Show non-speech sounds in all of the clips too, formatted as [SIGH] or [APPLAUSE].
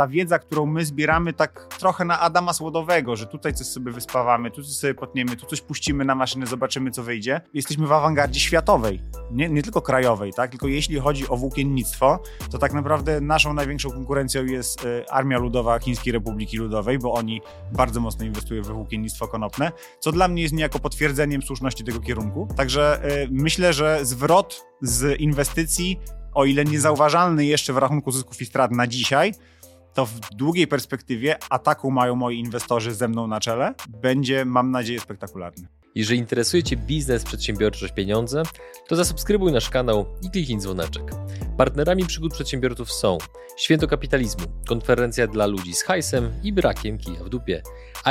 ta wiedza, którą my zbieramy tak trochę na Adama Słodowego, że tutaj coś sobie wyspawamy, tu coś sobie potniemy, tu coś puścimy na maszynę, zobaczymy co wyjdzie. Jesteśmy w awangardzie światowej, nie, nie tylko krajowej, tak? Tylko jeśli chodzi o włókiennictwo, to tak naprawdę naszą największą konkurencją jest y, Armia Ludowa Chińskiej Republiki Ludowej, bo oni bardzo mocno inwestują we włókiennictwo konopne, co dla mnie jest niejako potwierdzeniem słuszności tego kierunku. Także y, myślę, że zwrot z inwestycji o ile niezauważalny jeszcze w rachunku zysków i strat na dzisiaj, to w długiej perspektywie ataku mają moi inwestorzy ze mną na czele, będzie, mam nadzieję, spektakularny. Jeżeli interesuje Cię biznes, przedsiębiorczość, pieniądze, to zasubskrybuj nasz kanał i kliknij dzwoneczek. Partnerami przygód przedsiębiorców są Święto Kapitalizmu, konferencja dla ludzi z hajsem i brakiem kija w dupie,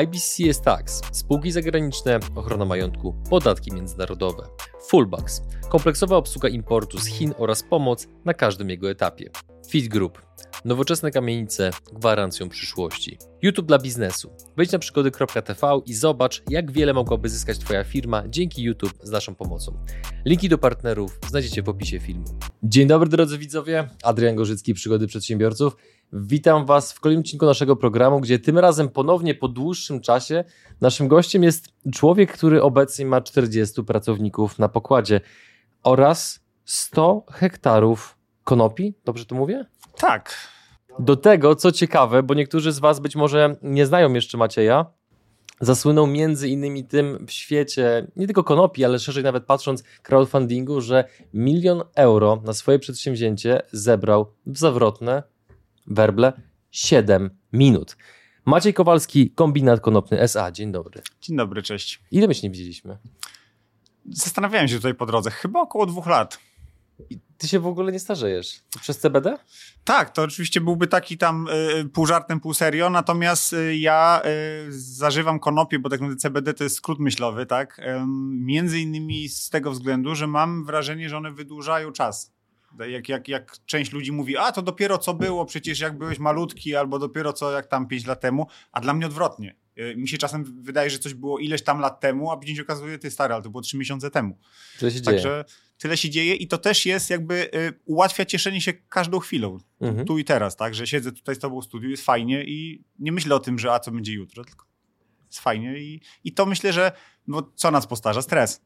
IBCS Tax, spółki zagraniczne, ochrona majątku, podatki międzynarodowe, Fullbacks, kompleksowa obsługa importu z Chin oraz pomoc na każdym jego etapie, Fit Group, Nowoczesne kamienice gwarancją przyszłości. YouTube dla biznesu. Wejdź na przygody.tv i zobacz, jak wiele mogłaby zyskać Twoja firma dzięki YouTube z naszą pomocą. Linki do partnerów znajdziecie w opisie filmu. Dzień dobry drodzy widzowie, Adrian Gorzycki, Przygody Przedsiębiorców. Witam Was w kolejnym odcinku naszego programu, gdzie tym razem ponownie po dłuższym czasie naszym gościem jest człowiek, który obecnie ma 40 pracowników na pokładzie oraz 100 hektarów konopi. Dobrze to mówię? Tak. Do tego, co ciekawe, bo niektórzy z Was być może nie znają jeszcze Macieja, zasłynął między innymi tym w świecie nie tylko konopi, ale szerzej nawet patrząc crowdfundingu, że milion euro na swoje przedsięwzięcie zebrał w zawrotne werble 7 minut. Maciej Kowalski, Kombinat Konopny SA. Dzień dobry. Dzień dobry, cześć. Ile my się nie widzieliśmy? Zastanawiałem się tutaj po drodze. Chyba około dwóch lat. I ty się w ogóle nie starzejesz. Przez CBD? Tak, to oczywiście byłby taki tam y, pół żartem, pół serio, natomiast y, ja y, zażywam konopie, bo tak naprawdę CBD to jest skrót myślowy, tak? między innymi z tego względu, że mam wrażenie, że one wydłużają czas. Jak, jak, jak część ludzi mówi, a to dopiero co było, przecież jak byłeś malutki, albo dopiero co jak tam 5 lat temu, a dla mnie odwrotnie. Mi się czasem wydaje, że coś było ileś tam lat temu, a później się okazuje, ty stary, ale to było 3 miesiące temu. Tyle się Także dzieje. Tyle się dzieje i to też jest jakby, y, ułatwia cieszenie się każdą chwilą, mhm. tu i teraz, tak, że siedzę tutaj z tobą w studiu, jest fajnie i nie myślę o tym, że a co będzie jutro, tylko jest fajnie i, i to myślę, że no, co nas postarza? Stres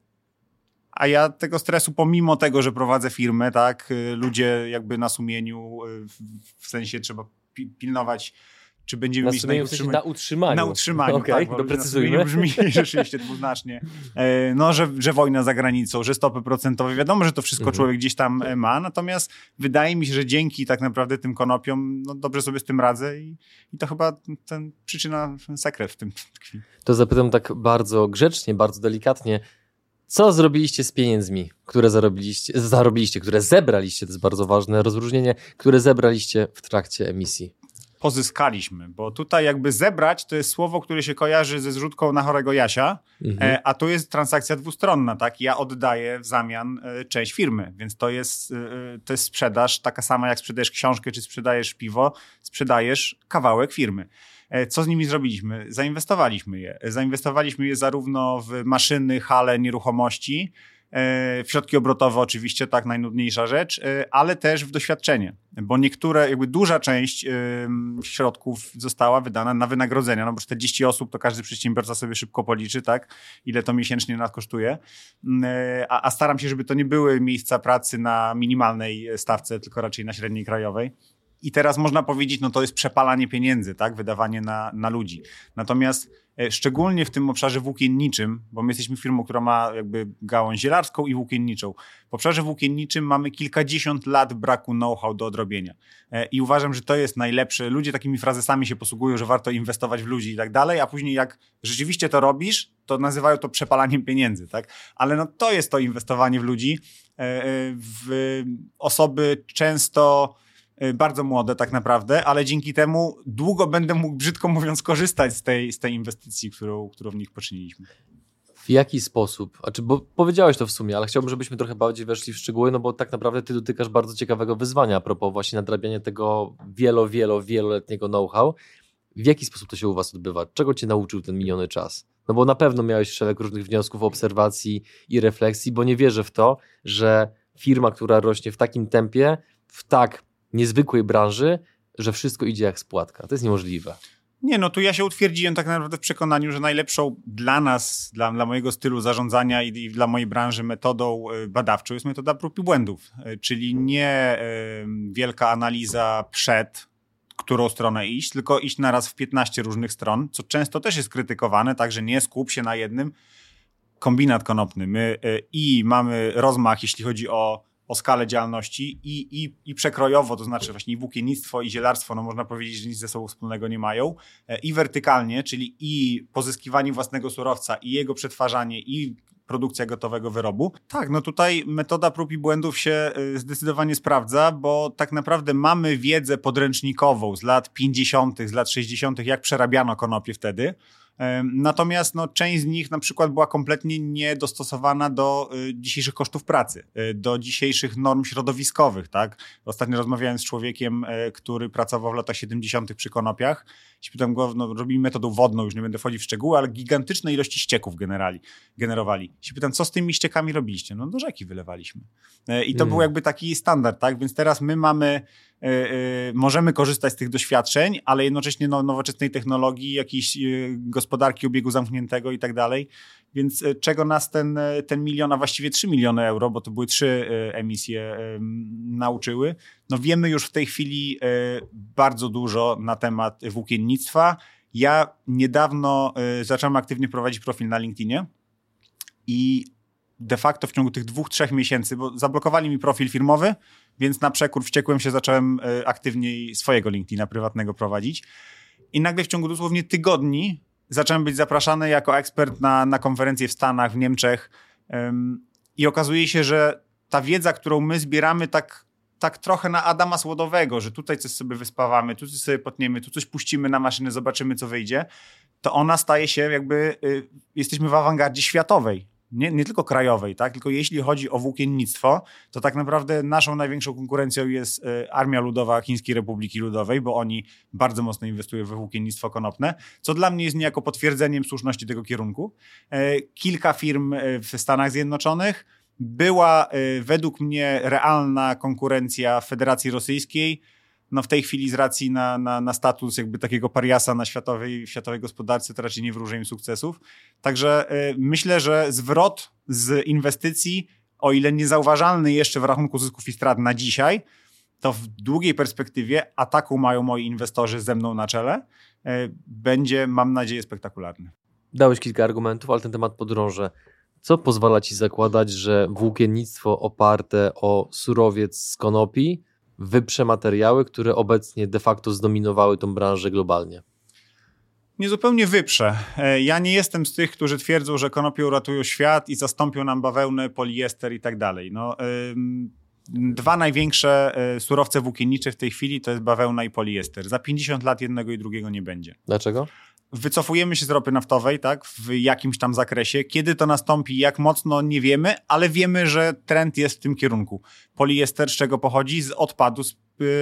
a ja tego stresu, pomimo tego, że prowadzę firmę, tak, y, ludzie jakby na sumieniu, y, w sensie trzeba pilnować czy będziemy na mieć na, utrzymaniu. na utrzymaniu. Na utrzymaniu, okay, tak, doprecyzujmy. brzmi [LAUGHS] rzeczywiście dwuznacznie. E, no, że, że wojna za granicą, że stopy procentowe, wiadomo, że to wszystko mhm. człowiek gdzieś tam e, ma, natomiast wydaje mi się, że dzięki tak naprawdę tym konopiom no, dobrze sobie z tym radzę i, i to chyba ten przyczyna, ten sekret w tym tkwi. To zapytam tak bardzo grzecznie, bardzo delikatnie, co zrobiliście z pieniędzmi, które zarobiliście, zarobiliście, które zebraliście, to jest bardzo ważne rozróżnienie, które zebraliście w trakcie emisji? Pozyskaliśmy, bo tutaj jakby zebrać to jest słowo, które się kojarzy ze zrzutką na chorego Jasia, mhm. E, a tu jest transakcja dwustronna, tak? Ja oddaję w zamian e, część firmy, więc to jest, e, to jest sprzedaż taka sama jak sprzedajesz książkę czy sprzedajesz piwo, sprzedajesz kawałek firmy. Co z nimi zrobiliśmy? Zainwestowaliśmy je. Zainwestowaliśmy je zarówno w maszyny, hale, nieruchomości, w środki obrotowe oczywiście, tak, najnudniejsza rzecz, e, ale też w doświadczenie, bo niektóre, jakby duża część środków została wydana na wynagrodzenia, no bo 40 osób to każdy przedsiębiorca sobie szybko policzy, tak, ile to miesięcznie nas kosztuje, mm, a, a staram się, żeby to nie były miejsca pracy na minimalnej stawce, tylko raczej na średniej krajowej. I teraz można powiedzieć, no to jest przepalanie pieniędzy, tak? Wydawanie na, na ludzi. Natomiast e, szczególnie w tym obszarze włókienniczym, bo my jesteśmy firmą, która ma jakby gałąź zielarską i włókienniczą. W obszarze włókienniczym mamy kilkadziesiąt lat braku know-how do odrobienia. E, I uważam, że to jest najlepsze. Ludzie takimi frazesami się posługują, że warto inwestować w ludzi i tak dalej, a później jak rzeczywiście to robisz, to nazywają to przepalaniem pieniędzy, tak? Ale no to jest to inwestowanie w ludzi, e, w osoby często bardzo młode tak naprawdę, ale dzięki temu długo będę mógł, brzydko mówiąc, korzystać z tej, z tej inwestycji, którą, którą w nich poczyniliśmy. W jaki sposób? Znaczy, bo powiedziałeś to w sumie, ale chciałbym, żebyśmy trochę bardziej weszli w szczegóły, no bo tak naprawdę ty dotykasz bardzo ciekawego wyzwania a propos właśnie nadrabiania tego wielo, wielo, wieloletniego know-how. W jaki sposób to się u was odbywa? Czego cię nauczył ten miniony czas? No bo na pewno miałeś szereg różnych wniosków, obserwacji i refleksji, bo nie wierzę w to, że firma, która rośnie w takim tempie, w tak niezwykłej branży że wszystko idzie jak spłatka. To jest niemożliwe. Nie, no tu ja się utwierdziłem tak naprawdę w przekonaniu, że najlepszą dla nas, dla, dla mojego stylu zarządzania i, i, dla mojej branży metodą e, badawczą jest metoda prób i błędów, e, czyli nie y, wielka analiza przed, którą stronę iść, tylko iść naraz w 15 różnych stron, co często też jest krytykowane, także nie skup się na jednym. Kombinat konopny. My y, i mamy rozmach, jeśli chodzi o o skalę działalności i, i, i przekrojowo, to znaczy właśnie i włókiennictwo, i zielarstwo, no można powiedzieć, że nic ze sobą wspólnego nie mają, e, i wertykalnie, czyli i pozyskiwanie własnego surowca, i jego przetwarzanie, i produkcja gotowego wyrobu. Tak, no tutaj metoda prób i błędów się e, zdecydowanie sprawdza, bo tak naprawdę mamy wiedzę podręcznikową z lat 50., z lat 60., jak przerabiano konopie wtedy. Natomiast no, część z nich na przykład była kompletnie niedostosowana do y, dzisiejszych kosztów pracy, y, do dzisiejszych norm środowiskowych. Tak? Ostatnio rozmawiałem z człowiekiem, y, który pracował w latach 70. przy konopiach. Pytam go, no, robili metodą wodną, już nie będę wchodzić w szczegóły, ale gigantyczne ilości ścieków generali, generowali. Się pytam, co z tymi ściekami robiliście? No do rzeki wylewaliśmy. I to mm. był jakby taki standard, tak? Więc teraz my mamy E, e, możemy korzystać z tych doświadczeń, ale jednocześnie no, nowoczesnej technologii, jakiejś e, gospodarki obiegu zamkniętego i tak dalej. Więc czego nas ten, ten milion, a właściwie 3 miliony euro, bo to były trzy emisje, nauczyły? No wiemy już w tej chwili bardzo dużo na temat włókiennictwa. Ja niedawno zacząłem aktywnie prowadzić profil na LinkedInie i de facto w ciągu tych dwóch, trzech miesięcy, bo zablokowali mi profil firmowy, więc na przekór wściekłem się, zacząłem e, aktywniej swojego LinkedIna prywatnego prowadzić. I nagle w ciągu dosłownie tygodni zacząłem być zapraszany jako ekspert na, na konferencje w Stanach, w Niemczech. I okazuje się, że ta wiedza, którą my zbieramy, tak, tak trochę na Adama Słodowego, że tutaj coś sobie wyspawamy, tu coś sobie potniemy, tu coś puścimy na maszynę, zobaczymy, co wyjdzie, to ona staje się jakby, y, jesteśmy w awangardzie światowej nie, nie tylko krajowej, tak? tylko jeśli chodzi o włókiennictwo, to tak naprawdę naszą największą konkurencją jest e, Armia Ludowa Chińskiej Republiki Ludowej, bo oni bardzo mocno inwestują we włókiennictwo konopne, co dla mnie jest niejako potwierdzeniem słuszności tego kierunku. E, kilka firm e, w Stanach Zjednoczonych, była według mnie realna konkurencja Federacji Rosyjskiej, no w tej chwili z racji na, na, na status jakby takiego pariasa na światowej, światowej gospodarce to raczej nie wróży im sukcesów. Także y, myślę, że zwrot z inwestycji, o ile niezauważalny jeszcze w rachunku zysków i strat na dzisiaj, to w długiej perspektywie, ataku mają moi inwestorzy ze mną na czele, y, będzie, mam nadzieję, spektakularny. Dałeś kilka argumentów, ale ten temat podrążę. Co pozwala ci zakładać, że włókiennictwo oparte o surowiec z konopi wyprze materiały, które obecnie de facto zdominowały tą branżę globalnie? Niezupełnie wyprze. E, ja nie jestem z tych, którzy twierdzą, że konopie uratują świat i zastąpią nam bawełnę, poliester i tak dalej. No, dwa największe e, surowce włókiennicze w tej chwili to jest bawełna i poliester. Za 50 lat jednego i drugiego nie będzie. Dlaczego? Wycofujemy się z ropy naftowej, tak, w jakimś tam zakresie. Kiedy to nastąpi, jak mocno, nie wiemy, ale wiemy, że trend jest w tym kierunku. Poliester z czego pochodzi? Z odpadu z y,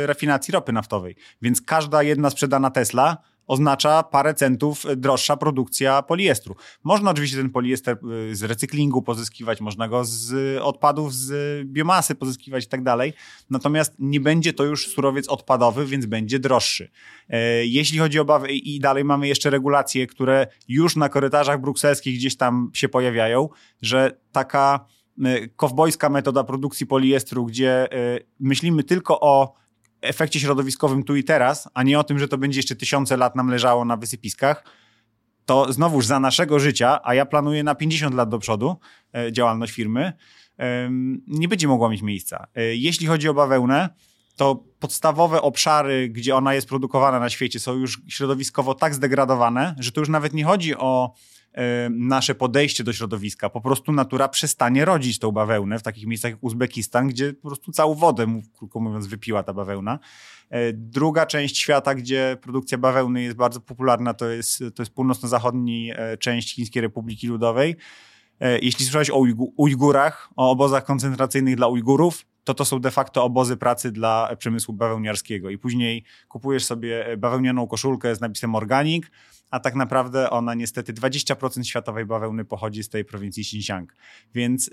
refinacji ropy naftowej. Więc każda jedna sprzedana Tesla oznacza parę centów droższa produkcja poliestru. Można oczywiście ten poliester y, z recyklingu pozyskiwać, można go z odpadów z biomasy pozyskiwać i tak dalej, natomiast nie będzie to już surowiec odpadowy, więc będzie droższy. E, jeśli chodzi o bawy i dalej mamy jeszcze regulacje, które już na korytarzach brukselskich gdzieś tam się pojawiają, że taka e, kowbojska metoda produkcji poliestru, gdzie e, myślimy tylko o efekcie środowiskowym tu i teraz, a nie o tym, że to będzie jeszcze tysiące lat nam leżało na wysypiskach, to znowuż za naszego życia, a ja planuję na 50 lat do przodu e, działalność firmy, nie będzie mogła mieć miejsca. E, jeśli chodzi o bawełnę, to podstawowe obszary, gdzie ona jest produkowana na świecie, są już środowiskowo tak zdegradowane, że to już nawet nie chodzi o nasze podejście do środowiska. Po prostu natura przestanie rodzić tą bawełnę w takich miejscach jak Uzbekistan, gdzie po prostu całą wodę, krótko mówiąc, wypiła ta bawełna. E, druga część świata, gdzie produkcja bawełny jest bardzo popularna, to jest, to jest północno-zachodni e, część Chińskiej Republiki Ludowej. Jeśli słyszałeś o Ujgurach, o obozach koncentracyjnych dla Ujgurów, to to są de facto obozy pracy dla przemysłu bawełniarskiego. I później kupujesz sobie bawełnianą koszulkę z napisem organic, a tak naprawdę ona niestety 20% światowej bawełny pochodzi z tej prowincji Xinjiang. Więc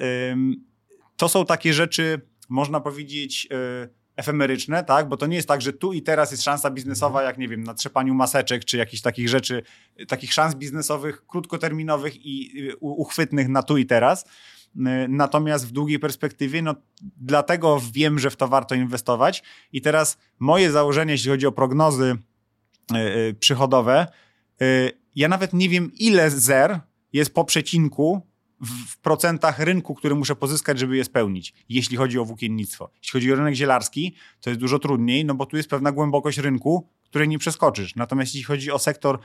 to są takie rzeczy, można powiedzieć, yy, efemeryczne, tak? Bo to nie jest tak, że tu i teraz jest szansa biznesowa, jak nie wiem, na trzepaniu maseczek, czy jakichś takich rzeczy, takich szans biznesowych, krótkoterminowych i y, uchwytnych na tu i teraz. Y, natomiast w długiej perspektywie, no dlatego wiem, że w to warto inwestować. I teraz moje założenie, jeśli chodzi o prognozy przychodowe, ja nawet nie wiem, ile zer jest po przecinku w procentach rynku, który muszę pozyskać, żeby je spełnić, jeśli chodzi o włókiennictwo. Jeśli chodzi o rynek zielarski, to jest dużo trudniej, no bo tu jest pewna głębokość rynku, której nie przeskoczysz. Natomiast jeśli chodzi o sektor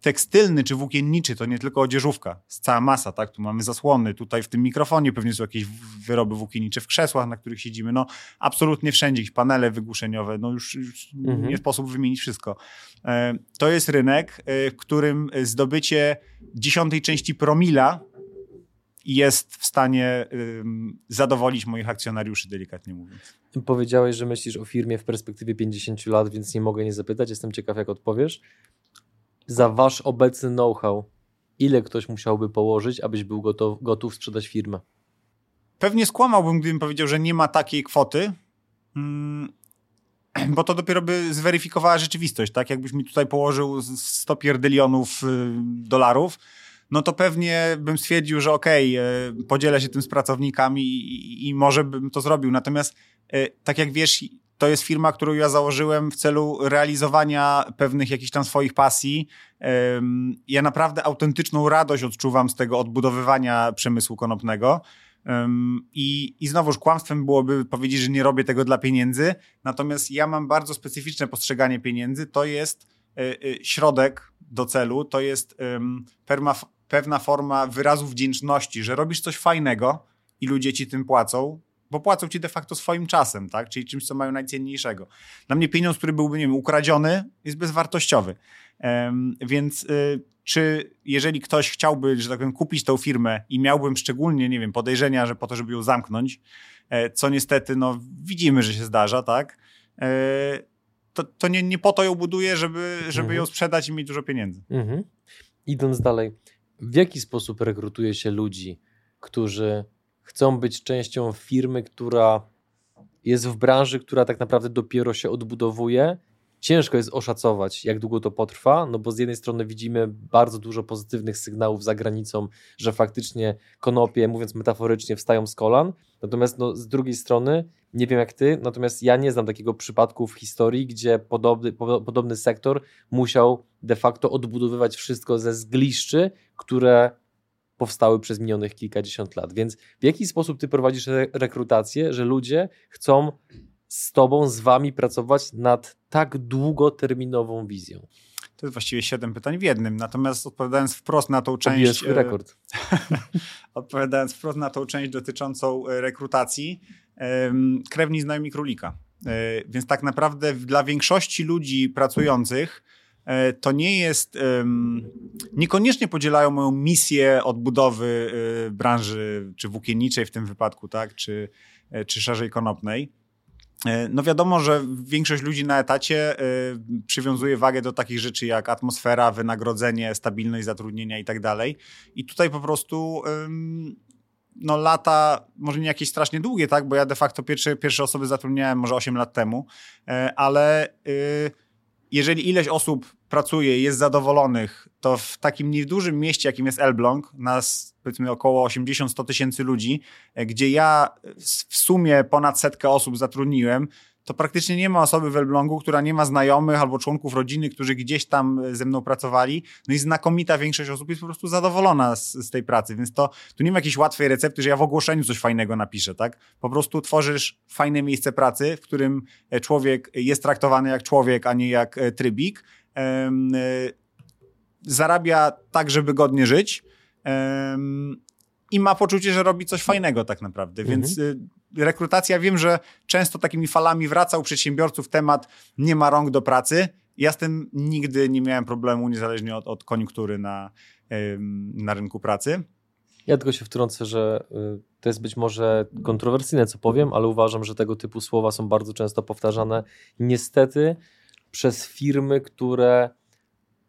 tekstylny czy włókienniczy, to nie tylko odzieżówka, jest cała masa, tak? Tu mamy zasłony, tutaj w tym mikrofonie pewnie są jakieś wyroby włókiennicze w krzesłach, na których siedzimy, no absolutnie wszędzie, jakieś panele wygłuszeniowe, no już, już mhm. nie sposób wymienić wszystko. E, to jest rynek, e, w którym zdobycie dziesiątej części promila jest w stanie zadowolić moich akcjonariuszy, delikatnie mówiąc. Powiedziałeś, że myślisz o firmie w perspektywie 50 lat, więc nie mogę nie zapytać. Jestem ciekaw, jak odpowiesz. Za wasz obecny know-how, ile ktoś musiałby położyć, abyś był gotów, gotów sprzedać firmę? Pewnie skłamałbym, gdybym powiedział, że nie ma takiej kwoty, mm, [CLEARS THROAT] bo to dopiero by zweryfikowała rzeczywistość. Tak, jakbyś mi tutaj położył 100 pierdylionów y, dolarów, no to pewnie bym stwierdził, że okej, okay, podzielę się tym z pracownikami i, i, może bym to zrobił. Natomiast e, tak jak wiesz, to jest firma, którą ja założyłem w celu realizowania pewnych jakichś tam swoich pasji. Ja naprawdę autentyczną radość odczuwam z tego odbudowywania przemysłu konopnego. I, I znowuż kłamstwem byłoby powiedzieć, że nie robię tego dla pieniędzy. Natomiast ja mam bardzo specyficzne postrzeganie pieniędzy. To jest e, e, środek do celu, to jest pewna forma wyrazu wdzięczności, że robisz coś fajnego i ludzie ci tym płacą, bo płacą ci de facto swoim czasem, tak? czyli czymś, co mają najcenniejszego. Dla mnie pieniądz, który byłby, nie wiem, ukradziony, jest bezwartościowy. Um, więc y, czy jeżeli ktoś chciałby, że tak powiem, kupić tą firmę i miałbym szczególnie, nie wiem, podejrzenia, że po to, żeby ją zamknąć, e, co niestety, no, widzimy, że się zdarza, tak? E, to, to nie, nie po to ją buduję, żeby, żeby mhm. ją sprzedać i mieć dużo pieniędzy. Mhm. Idąc dalej, w jaki sposób rekrutuje się ludzi, którzy chcą być częścią firmy, która jest w branży, która tak naprawdę dopiero się odbudowuje? Ciężko jest oszacować, jak długo to potrwa, no bo z jednej strony widzimy bardzo dużo pozytywnych sygnałów za granicą, że faktycznie konopie, mówiąc metaforycznie, wstają z kolan, natomiast no, z drugiej strony nie wiem jak ty, natomiast ja nie znam takiego przypadku w historii, gdzie podobny, podobny sektor musiał de facto odbudowywać wszystko ze zgliszczy, które powstały przez minionych kilkadziesiąt lat. Więc w jaki sposób ty prowadzisz rekrutację, że ludzie chcą z tobą, z wami pracować nad tak długoterminową wizją? To jest właściwie siedem pytań w jednym. Natomiast odpowiadając wprost na tą część. E, rekord. [LAUGHS] odpowiadając wprost na tą część dotyczącą e, rekrutacji, krewni znajomi królika. E, więc tak naprawdę dla większości ludzi pracujących to nie jest, niekoniecznie podzielają moją misję odbudowy branży, czy włókienniczej w tym wypadku, tak, czy, czy szerzej konopnej. E, no wiadomo, że większość ludzi na etacie e, przywiązuje wagę do takich rzeczy jak atmosfera, wynagrodzenie, stabilność zatrudnienia i tak dalej. I tutaj po prostu no lata, może nie jakieś strasznie długie, tak, bo ja de facto pierwsze, pierwsze osoby zatrudniałem może 8 lat temu, e, ale y, jeżeli ileś osób pracuje, jest zadowolonych, to w takim niedużym mieście, jakim jest Elbląg, nas powiedzmy około 80-100 tysięcy ludzi, e, gdzie ja w sumie ponad setkę osób zatrudniłem, to praktycznie nie ma osoby w Elblągu, która nie ma znajomych albo członków rodziny, którzy gdzieś tam e, ze mną pracowali. No i znakomita większość osób jest po prostu zadowolona z, z, tej pracy, więc to tu nie ma jakiejś łatwej recepty, że ja w ogłoszeniu coś fajnego napiszę, tak? Po prostu tworzysz fajne miejsce pracy, w którym e, człowiek jest traktowany jak człowiek, a nie jak trybik. Zarabia tak, żeby godnie żyć i ma poczucie, że robi coś fajnego tak naprawdę. Mhm. Więc rekrutacja, wiem, że często takimi falami wraca u przedsiębiorców temat nie ma rąk do pracy. Ja z tym nigdy nie miałem problemu, niezależnie od, od koniunktury na, na rynku pracy. Ja tylko się wtrącę, że y, to jest być może kontrowersyjne, co powiem, ale uważam, że tego typu słowa są bardzo często powtarzane. Niestety przez firmy, które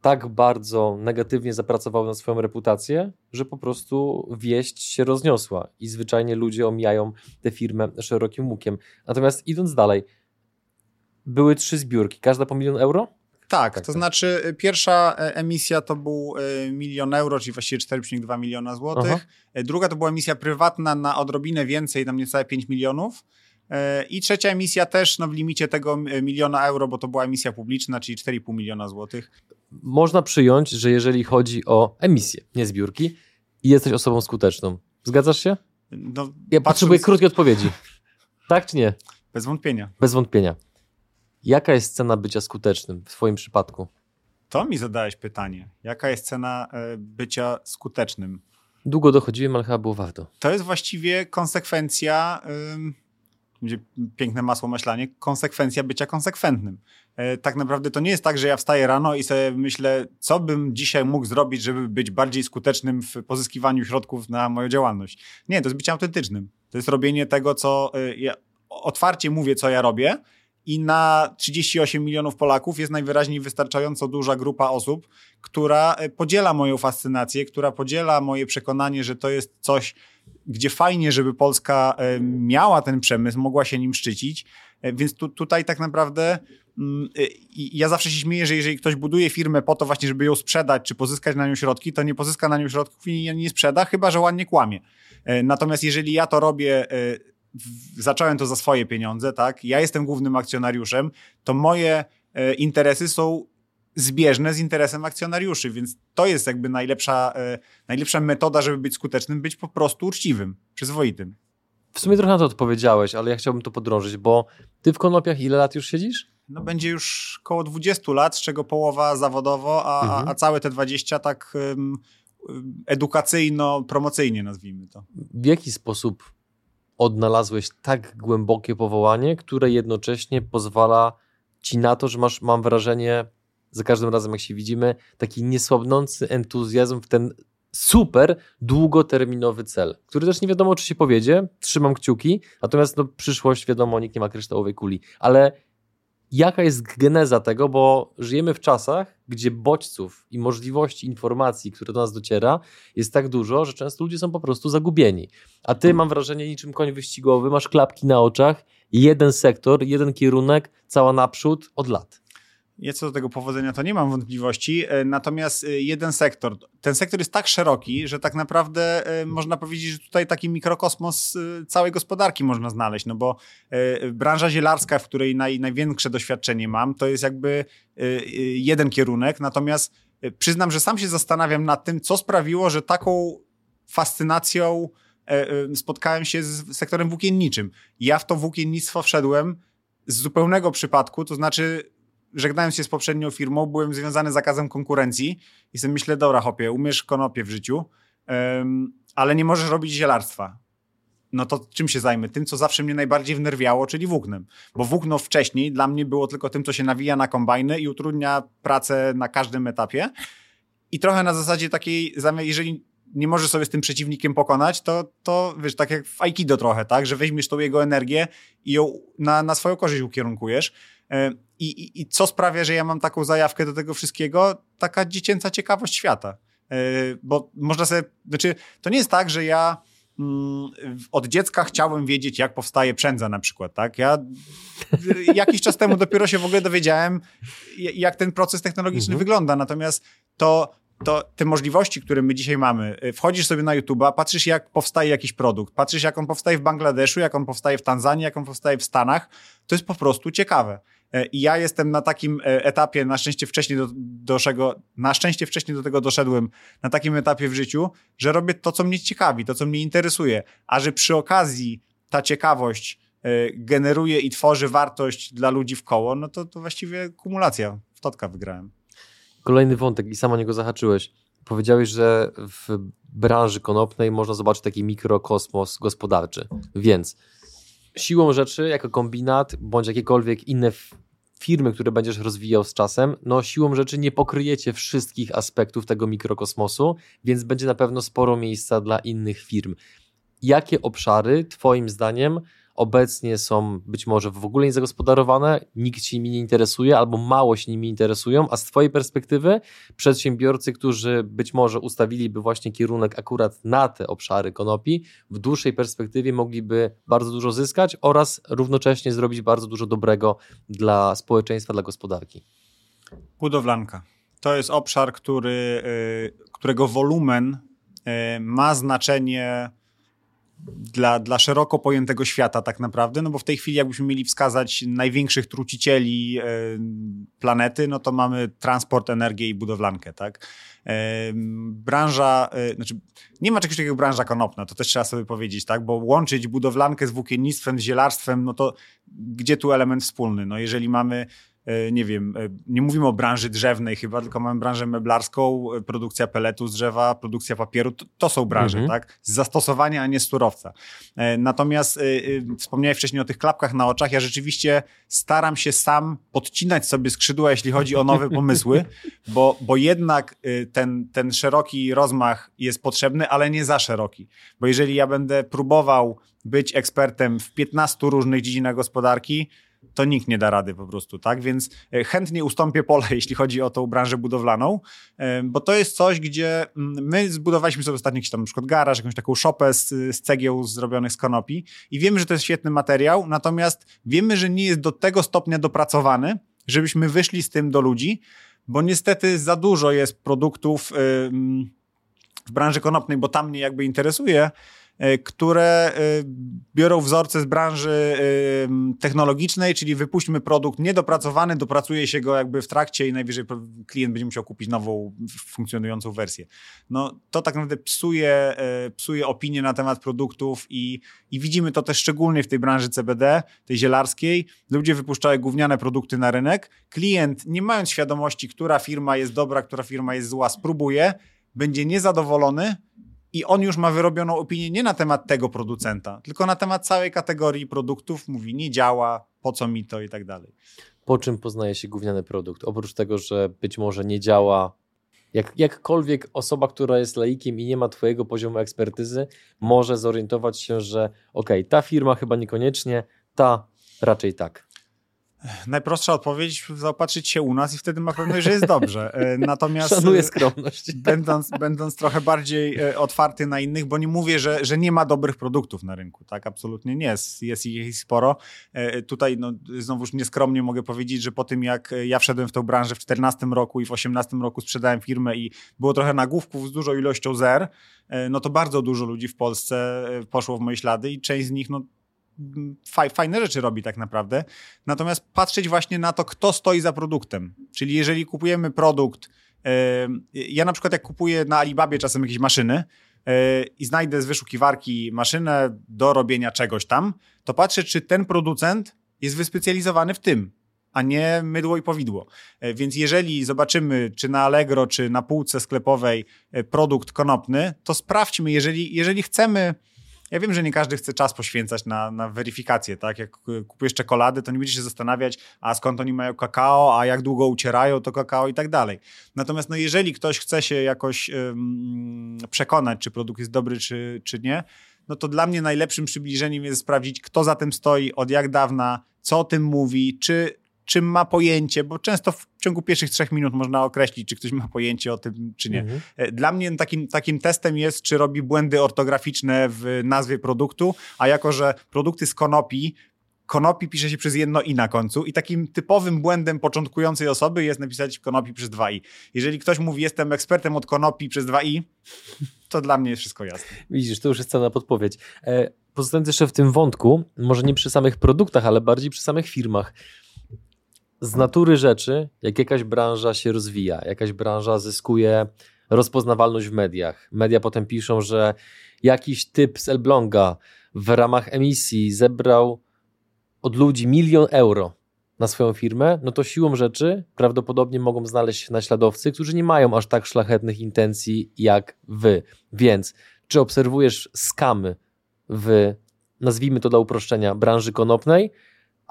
tak bardzo negatywnie zapracowały na swoją reputację, że po prostu wieść się rozniosła i zwyczajnie ludzie omijają tę firmę szerokim łukiem. Natomiast idąc dalej, były trzy zbiórki, każda po milion euro? Tak, tak to tak. znaczy y, pierwsza e, emisja to był y, milion euro, czyli właściwie 4,2 miliona złotych. Aha. E, druga to była emisja prywatna na odrobinę więcej, tam niecałe 5 milionów. E, I trzecia emisja też no, w limicie tego miliona euro, bo to była emisja publiczna, czyli 4,5 miliona złotych. Można przyjąć, że jeżeli chodzi o emisję, nie zbiórki, jesteś osobą skuteczną. Zgadzasz się? No, ja patrząc... potrzebuję krótkiej odpowiedzi. Tak czy nie? Bez wątpienia. Bez wątpienia. Jaka jest cena bycia skutecznym w Twoim przypadku? To mi zadałeś pytanie. Jaka jest cena e, bycia skutecznym? Długo dochodziłem, ale chyba było warto. To jest właściwie konsekwencja, będzie piękne masło maślanie, konsekwencja bycia konsekwentnym. E, tak naprawdę to nie jest tak, że ja wstaję rano i sobie myślę, co bym dzisiaj mógł zrobić, żeby być bardziej skutecznym w pozyskiwaniu środków na moją działalność. Nie, to jest bycie autentycznym. To jest robienie tego, co e, ja otwarcie mówię, co ja robię i na 38 milionów Polaków jest najwyraźniej wystarczająco duża grupa osób, która e, podziela moją fascynację, która podziela moje przekonanie, że to jest coś, gdzie fajnie, żeby Polska miała ten przemysł, mogła się nim szczycić. Więc tu, tutaj tak naprawdę ja zawsze się śmieję, że jeżeli ktoś buduje firmę po to właśnie, żeby ją sprzedać, czy pozyskać na nią środki, to nie pozyska na nią środków i nie sprzeda, chyba że ładnie kłamie. Natomiast jeżeli ja to robię zacząłem to za swoje pieniądze, tak? Ja jestem głównym akcjonariuszem, to moje e, interesy są zbieżne z interesem akcjonariuszy, więc to jest jakby najlepsza, e, najlepsza metoda, żeby być skutecznym, być po prostu uczciwym, przyzwoitym. W sumie trochę na to odpowiedziałeś, ale ja chciałbym to podrążyć, bo ty w konopiach ile lat już siedzisz? No będzie już około 20 lat, z czego połowa zawodowo, a, mhm. a całe te 20 tak um, edukacyjno-promocyjnie nazwijmy to. W jaki sposób odnalazłeś tak głębokie powołanie, które jednocześnie pozwala ci na to, że masz, mam wrażenie, za każdym razem jak się widzimy, taki niesłabnący entuzjazm w ten super długoterminowy cel, który też nie wiadomo, czy się powiedzie, trzymam kciuki, natomiast no, przyszłość, wiadomo, nikt nie ma kryształowej kuli, ale jaka jest geneza tego, bo żyjemy w czasach, gdzie bodźców i możliwości informacji, które do nas dociera, jest tak dużo, że często ludzie są po prostu zagubieni. A ty, mam wrażenie, niczym koń wyścigowy, masz klapki na oczach, jeden sektor, jeden kierunek, cała naprzód od lat. Ja co do tego powodzenia to nie mam wątpliwości, e, natomiast e, jeden sektor, ten sektor jest tak szeroki, że tak naprawdę e, można powiedzieć, że tutaj taki mikrokosmos całej gospodarki można znaleźć, no bo branża zielarska, w której naj, największe doświadczenie mam, to jest jakby jeden kierunek, natomiast przyznam, że sam się zastanawiam nad tym, co sprawiło, że taką fascynacją spotkałem się z sektorem włókienniczym. Ja w to włókiennictwo wszedłem z zupełnego przypadku, to znaczy żegnając się z poprzednią firmą, byłem związany zakazem konkurencji i sobie myślę, dobra hopie, umiesz konopie w życiu, um, ale nie możesz robić zielarstwa. No to czym się zajmę? Tym, co zawsze mnie najbardziej wnerwiało, czyli włóknem. Bo włókno wcześniej dla mnie było tylko tym, co się nawija na kombajny i utrudnia pracę na każdym etapie. I trochę na zasadzie takiej, jeżeli nie możesz sobie z tym przeciwnikiem pokonać, to, to wiesz, tak jak w Aikido trochę, tak, że weźmiesz tą jego energię i ją na, na swoją korzyść ukierunkujesz. E, I, i, I co sprawia, że ja mam taką zajawkę do tego wszystkiego? Taka dziecięca ciekawość świata. E, bo można sobie, znaczy, to nie jest tak, że ja mm, od dziecka chciałem wiedzieć, jak powstaje przędza na przykład, tak? Ja jakiś czas temu dopiero się w ogóle dowiedziałem, jak ten proces technologiczny mhm. wygląda, natomiast to to te możliwości, które my dzisiaj mamy, wchodzisz sobie na YouTube'a, patrzysz jak powstaje jakiś produkt, patrzysz jak on powstaje w Bangladeszu, jak on powstaje w Tanzanii, jak on powstaje w Stanach, to jest po prostu ciekawe. E, I ja jestem na takim e, etapie, na szczęście wcześniej do, do czego, na szczęście wcześniej do tego doszedłem, na takim etapie w życiu, że robię to, co mnie ciekawi, to, co mnie interesuje, a że przy okazji ta ciekawość e, generuje i tworzy wartość dla ludzi w koło, no to, to właściwie kumulacja. W totka wygrałem. Kolejny wątek i sama niego zahaczyłeś. Powiedziałeś, że w branży konopnej można zobaczyć taki mikrokosmos gospodarczy. Więc siłą rzeczy, jako kombinat, bądź jakiekolwiek inne firmy, które będziesz rozwijał z czasem, no siłą rzeczy nie pokryjecie wszystkich aspektów tego mikrokosmosu, więc będzie na pewno sporo miejsca dla innych firm. Jakie obszary, Twoim zdaniem, obecnie są być może w ogóle niezagospodarowane, nikt się nimi nie interesuje albo mało się nimi interesują, a z Twojej perspektywy przedsiębiorcy, którzy być może ustawiliby właśnie kierunek akurat na te obszary konopi, w dłuższej perspektywie mogliby bardzo dużo zyskać oraz równocześnie zrobić bardzo dużo dobrego dla społeczeństwa, dla gospodarki. Budowlanka. To jest obszar, który, y, którego wolumen y, ma znaczenie dla, dla szeroko pojętego świata tak naprawdę, no bo w tej chwili jakbyśmy mieli wskazać największych trucicieli y, planety, no to mamy transport, energię i budowlankę, tak? branża, znaczy nie ma czegoś takiego branża konopna, to też trzeba sobie powiedzieć, tak? Bo łączyć budowlankę z włókiennictwem, z zielarstwem, no to gdzie tu element wspólny? No jeżeli mamy E, nie wiem, e, nie mówimy o branży drzewnej chyba, tylko mamy branżę meblarską, e, produkcja peletu z drzewa, produkcja papieru, to, to są branże, mhm. tak? Z zastosowania, a nie z surowca. Natomiast wspomniałeś wcześniej o tych klapkach na oczach, ja rzeczywiście staram się sam podcinać sobie skrzydła, jeśli chodzi o nowe pomysły, [LAUGHS] bo, bo jednak ten, ten szeroki rozmach jest potrzebny, ale nie za szeroki. Bo jeżeli ja będę próbował być ekspertem w 15 różnych dziedzinach gospodarki, to nikt nie da rady po prostu, tak? Więc e, chętnie ustąpię pole, [LAUGHS] jeśli chodzi o tą branżę budowlaną, e, bo to jest coś, gdzie mm, my zbudowaliśmy sobie ostatnio jakiś tam na przykład garaż, jakąś taką szopę z, z cegieł zrobionych z konopi i wiemy, że to jest świetny materiał, natomiast wiemy, że nie jest do tego stopnia dopracowany, żebyśmy wyszli z tym do ludzi, bo niestety za dużo jest produktów w branży konopnej, bo tam mnie jakby interesuje, które e, biorą wzorce z branży e, technologicznej, czyli wypuśćmy produkt niedopracowany, dopracuje się go jakby w trakcie i najwyżej klient będzie musiał kupić nową, funkcjonującą wersję. No, to tak naprawdę psuje, psuje opinię na temat produktów i, i widzimy to też szczególnie w tej branży CBD, tej zielarskiej. Ludzie wypuszczają gówniane produkty na rynek. Klient, nie mając świadomości, która firma jest dobra, która firma jest zła, spróbuje, będzie niezadowolony, i on już ma wyrobioną opinię nie na temat tego producenta, tylko na temat całej kategorii produktów. Mówi, nie działa, po co mi to i tak dalej. Po czym poznaje się gówniany produkt? Oprócz tego, że być może nie działa, jak, jakkolwiek osoba, która jest laikiem i nie ma twojego poziomu ekspertyzy, może zorientować się, że ok, ta firma chyba niekoniecznie, ta raczej tak. Najprostsza odpowiedź, zaopatrzyć się u nas i wtedy ma pewność, że jest dobrze. E, [LAUGHS] natomiast Szanuję e, skromność. [LAUGHS] Będąc, będąc trochę bardziej e, otwarty na innych, bo nie mówię, że, że nie ma dobrych produktów na rynku, tak? Absolutnie nie. Jest, jest ich sporo. Tutaj no, znowuż nieskromnie mogę powiedzieć, że po tym jak ja wszedłem w tę branżę w 2014 roku i w 2018 roku sprzedałem firmę i było trochę nagłówków z dużą ilością zer, no to bardzo dużo ludzi w Polsce poszło w moje ślady i część z nich no, fajne rzeczy robi tak naprawdę. Natomiast patrzeć właśnie na to, kto stoi za produktem. Czyli jeżeli kupujemy produkt, ja na przykład jak kupuję na Alibabie czasem jakieś maszyny, e, i znajdę z wyszukiwarki maszynę do robienia czegoś tam, to patrzę, czy ten producent jest wyspecjalizowany w tym, a nie mydło i powidło. E, więc jeżeli zobaczymy, czy na Allegro, czy na półce sklepowej e, produkt konopny, to sprawdźmy, jeżeli, jeżeli chcemy ja wiem, że nie każdy chce czas poświęcać na, na weryfikację, tak? Jak kupujesz czekolady, to nie będziesz się zastanawiać, a skąd oni mają kakao, a jak długo ucierają to kakao i tak dalej. Natomiast no, jeżeli ktoś chce się jakoś przekonać, czy produkt jest dobry, czy, czy nie, no to dla mnie najlepszym przybliżeniem jest sprawdzić, kto za tym stoi, od jak dawna, co o tym mówi, czy czym ma pojęcie, bo często ciągu pierwszych trzech minut można określić, czy ktoś ma pojęcie o tym, czy nie. Mhm. E, dla mnie takim, takim testem jest, czy robi błędy ortograficzne w nazwie produktu, a jako, że produkty z konopi konopi pisze się przez jedno i na końcu i takim typowym błędem początkującej osoby jest napisać konopi przez dwa i. Jeżeli ktoś mówi, jestem ekspertem od konopi przez dwa i, to dla mnie jest wszystko jasne. Widzisz, to już jest cała podpowiedź. E, pozostając jeszcze w tym wątku, może nie przy samych produktach, ale bardziej przy samych firmach z natury rzeczy, jak jakaś branża się rozwija, jakaś branża zyskuje rozpoznawalność w mediach. Media potem piszą, że jakiś typ z Elbląga w ramach emisji zebrał od ludzi milion euro na swoją firmę, no to siłą rzeczy prawdopodobnie mogą znaleźć naśladowcy, którzy nie mają aż tak szlachetnych intencji jak wy. Więc czy obserwujesz skamy w, nazwijmy to dla uproszczenia, branży konopnej,